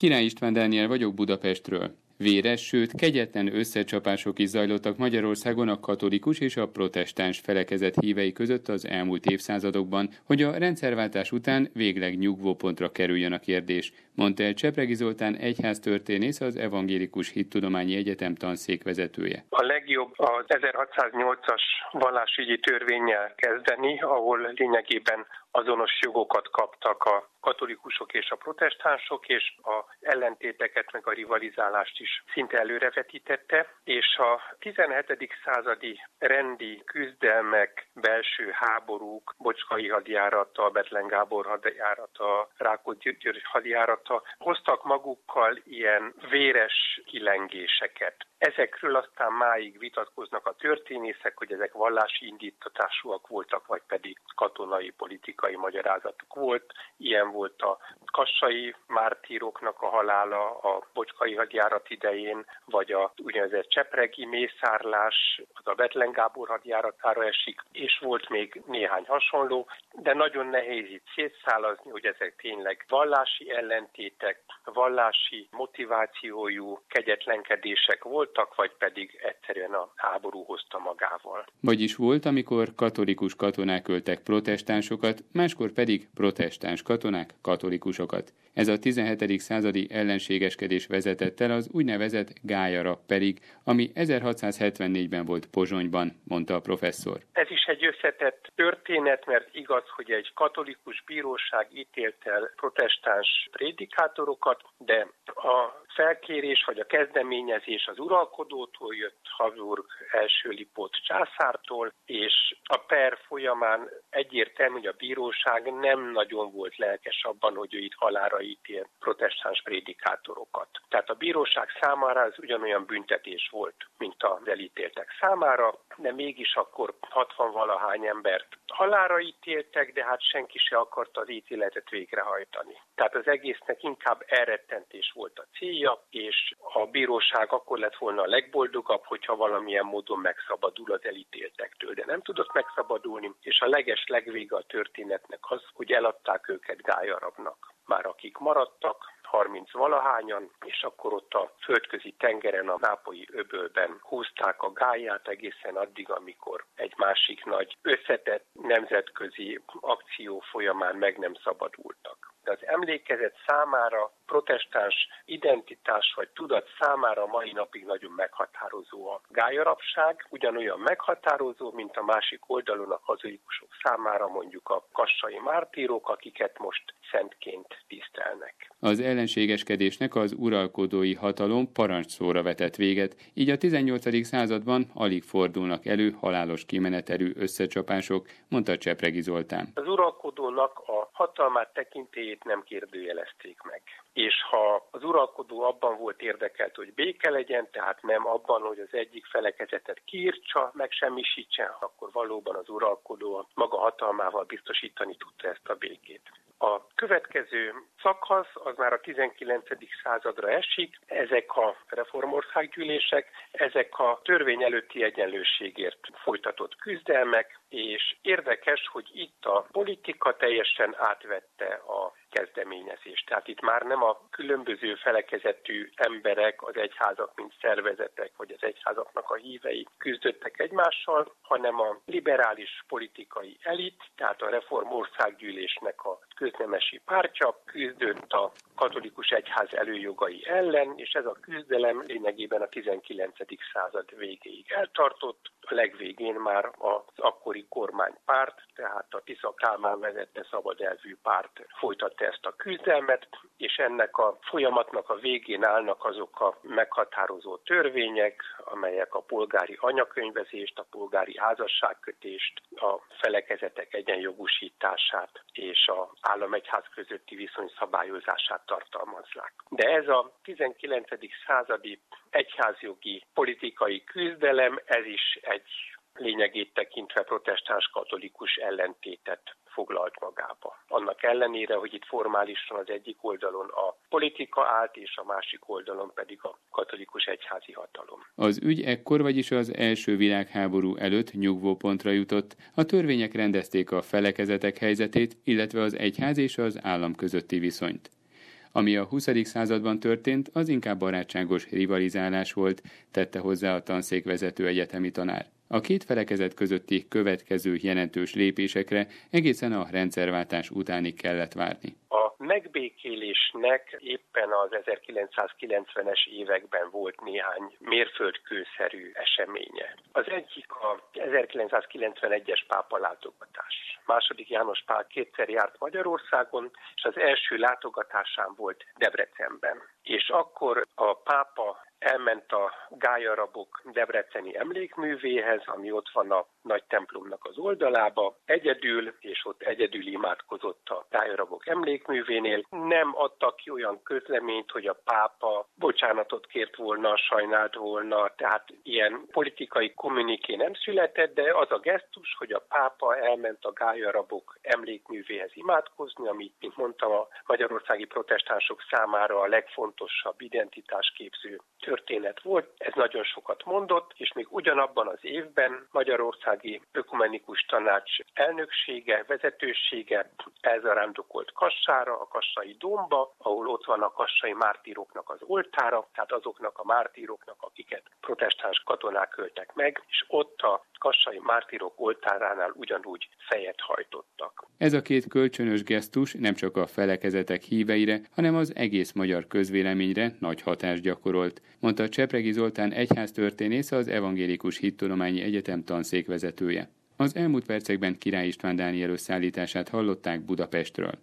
Király István Dániel vagyok Budapestről. Véres, sőt kegyetlen összecsapások is zajlottak Magyarországon a katolikus és a protestáns felekezet hívei között az elmúlt évszázadokban, hogy a rendszerváltás után végleg nyugvópontra kerüljön a kérdés, mondta el Csepregi Zoltán egyháztörténész az Evangélikus Hittudományi Egyetem tanszékvezetője. A legjobb az 1608-as vallásügyi törvényel kezdeni, ahol lényegében azonos jogokat kaptak a katolikusok és a protestánsok, és a ellentéteket meg a rivalizálást is szinte előrevetítette, és a 17. századi rendi küzdelmek, belső háborúk, Bocskai hadjárata, Betlen Gábor hadjárata, Rákóczi György hadjárata hoztak magukkal ilyen véres kilengéseket. Ezekről aztán máig vitatkoznak a történészek, hogy ezek vallási indítatásúak voltak, vagy pedig katonai politikai magyarázatuk volt. Ilyen volt a kassai mártíroknak a halála a bocskai hadjárat idején, vagy a úgynevezett csepregi mészárlás, az a Betlen Gábor hadjáratára esik, és volt még néhány hasonló, de nagyon nehéz itt szétszálazni, hogy ezek tényleg vallási ellentétek, vallási motivációjú kegyetlenkedések voltak, vagy pedig egyszerűen a háború hozta magával. Vagyis volt, amikor katolikus katonák öltek protestánsokat, máskor pedig protestáns katonák katolikusokat. Ez a 17. századi ellenségeskedés vezetett el az úgynevezett gályara pedig, ami 1674-ben volt Pozsonyban, mondta a professzor. Ez is egy összetett történet, mert igaz, hogy egy katolikus bíróság ítélt el protestáns prédikátorokat, de a felkérés vagy a kezdeményezés az uralkodótól jött Habsburg első Lipót császártól, és a per folyamán egyértelmű, hogy a bíróság nem nagyon volt lelkes abban, hogy ő itt halára ítél protestáns prédikátorokat. Tehát a bíróság számára ez ugyanolyan büntetés volt, mint az elítéltek számára, de mégis akkor 60 valahány embert halára ítéltek, de hát senki se akarta az ítéletet végrehajtani. Tehát az egésznek inkább elrettentés volt a célja, és a bíróság akkor lett volna a legboldogabb, hogyha valamilyen módon megszabadul az elítéltektől, de nem tudott megszabadulni, és a leges legvége a történetnek az, hogy eladták őket gályarabnak. Már akik maradtak, 30 valahányan, és akkor ott a földközi tengeren, a nápolyi öbölben húzták a gáját egészen addig, amikor egy másik nagy összetett nemzetközi akció folyamán meg nem szabadultak de az emlékezet számára, protestáns identitás vagy tudat számára mai napig nagyon meghatározó a gályarapság, ugyanolyan meghatározó, mint a másik oldalon a hazaikusok számára mondjuk a kassai mártírok, akiket most szentként tisztelnek. Az ellenségeskedésnek az uralkodói hatalom parancsszóra vetett véget, így a 18. században alig fordulnak elő halálos kimenetelű összecsapások, mondta Csepregi Zoltán. Az uralkodónak a hatalmát tekintélyét nem kérdőjelezték meg. És ha az uralkodó abban volt érdekelt, hogy béke legyen, tehát nem abban, hogy az egyik felekezetet kiírtsa, megsemmisítsen, akkor valóban az uralkodó maga hatalmával biztosítani tudta ezt a békét. A következő szakasz az már a 19. századra esik, ezek a reformországgyűlések, ezek a törvény előtti egyenlőségért folytatott küzdelmek, és érdekes, hogy itt a politika teljesen átvette a kezdeményezést. Tehát itt már nem a különböző felekezetű emberek, az egyházak, mint szervezetek, vagy az egyházaknak a hívei küzdöttek egymással, hanem a liberális politikai elit, tehát a reformországgyűlésnek a köznemesi pártja küzdött a katolikus egyház előjogai ellen, és ez a küzdelem lényegében a 19. század végéig eltartott. A legvégén már az akkori kormánypárt, tehát a Tisza Kálmán vezette szabad elvű párt folytatta ezt a küzdelmet, és ennek a folyamatnak a végén állnak azok a meghatározó törvények, amelyek a polgári anyakönyvezést, a polgári házasságkötést, a felekezetek egyenjogúsítását és a államegyház közötti viszony szabályozását tartalmazzák. De ez a 19. századi egyházjogi politikai küzdelem, ez is egy lényegét tekintve protestáns-katolikus ellentétet foglalt magába. Annak ellenére, hogy itt formálisan az egyik oldalon a politika állt, és a másik oldalon pedig a katolikus egyházi hatalom. Az ügy ekkor, vagyis az első világháború előtt nyugvópontra jutott. A törvények rendezték a felekezetek helyzetét, illetve az egyház és az állam közötti viszonyt. Ami a 20. században történt, az inkább barátságos rivalizálás volt, tette hozzá a tanszékvezető egyetemi tanár. A két felekezet közötti következő jelentős lépésekre egészen a rendszerváltás utánig kellett várni. A megbékélésnek éppen az 1990-es években volt néhány mérföldkőszerű eseménye. Az egyik a 1991-es pápa látogatás. Második János Pál kétszer járt Magyarországon, és az első látogatásán volt Debrecenben. És akkor a pápa elment a gályarabok Debreceni emlékművéhez, ami ott van a nagy templomnak az oldalába, egyedül, és ott egyedül imádkozott a gályarabok emlékművénél. Nem adtak ki olyan közleményt, hogy a pápa bocsánatot kért volna, sajnált volna, tehát ilyen politikai kommuniké nem született, de az a gesztus, hogy a pápa elment a gályarabok emlékművéhez imádkozni, ami, mint mondtam, a magyarországi protestánsok számára a legfontosabb identitásképző történet volt, ez nagyon sokat mondott, és még ugyanabban az évben Magyarországi Ökumenikus Tanács elnöksége, vezetősége elzarándokolt Kassára, a Kassai Domba, ahol ott van a kassai mártíroknak az oltára, tehát azoknak a mártíroknak, akiket protestáns katonák öltek meg, és ott a kassai mártírok oltáránál ugyanúgy fejet hajtottak. Ez a két kölcsönös gesztus nem csak a felekezetek híveire, hanem az egész magyar közvéleményre nagy hatást gyakorolt, mondta Csepregi Zoltán egyháztörténész az Evangélikus Hittudományi Egyetem tanszékvezetője. Az elmúlt percekben Király István Dániel összeállítását hallották Budapestről.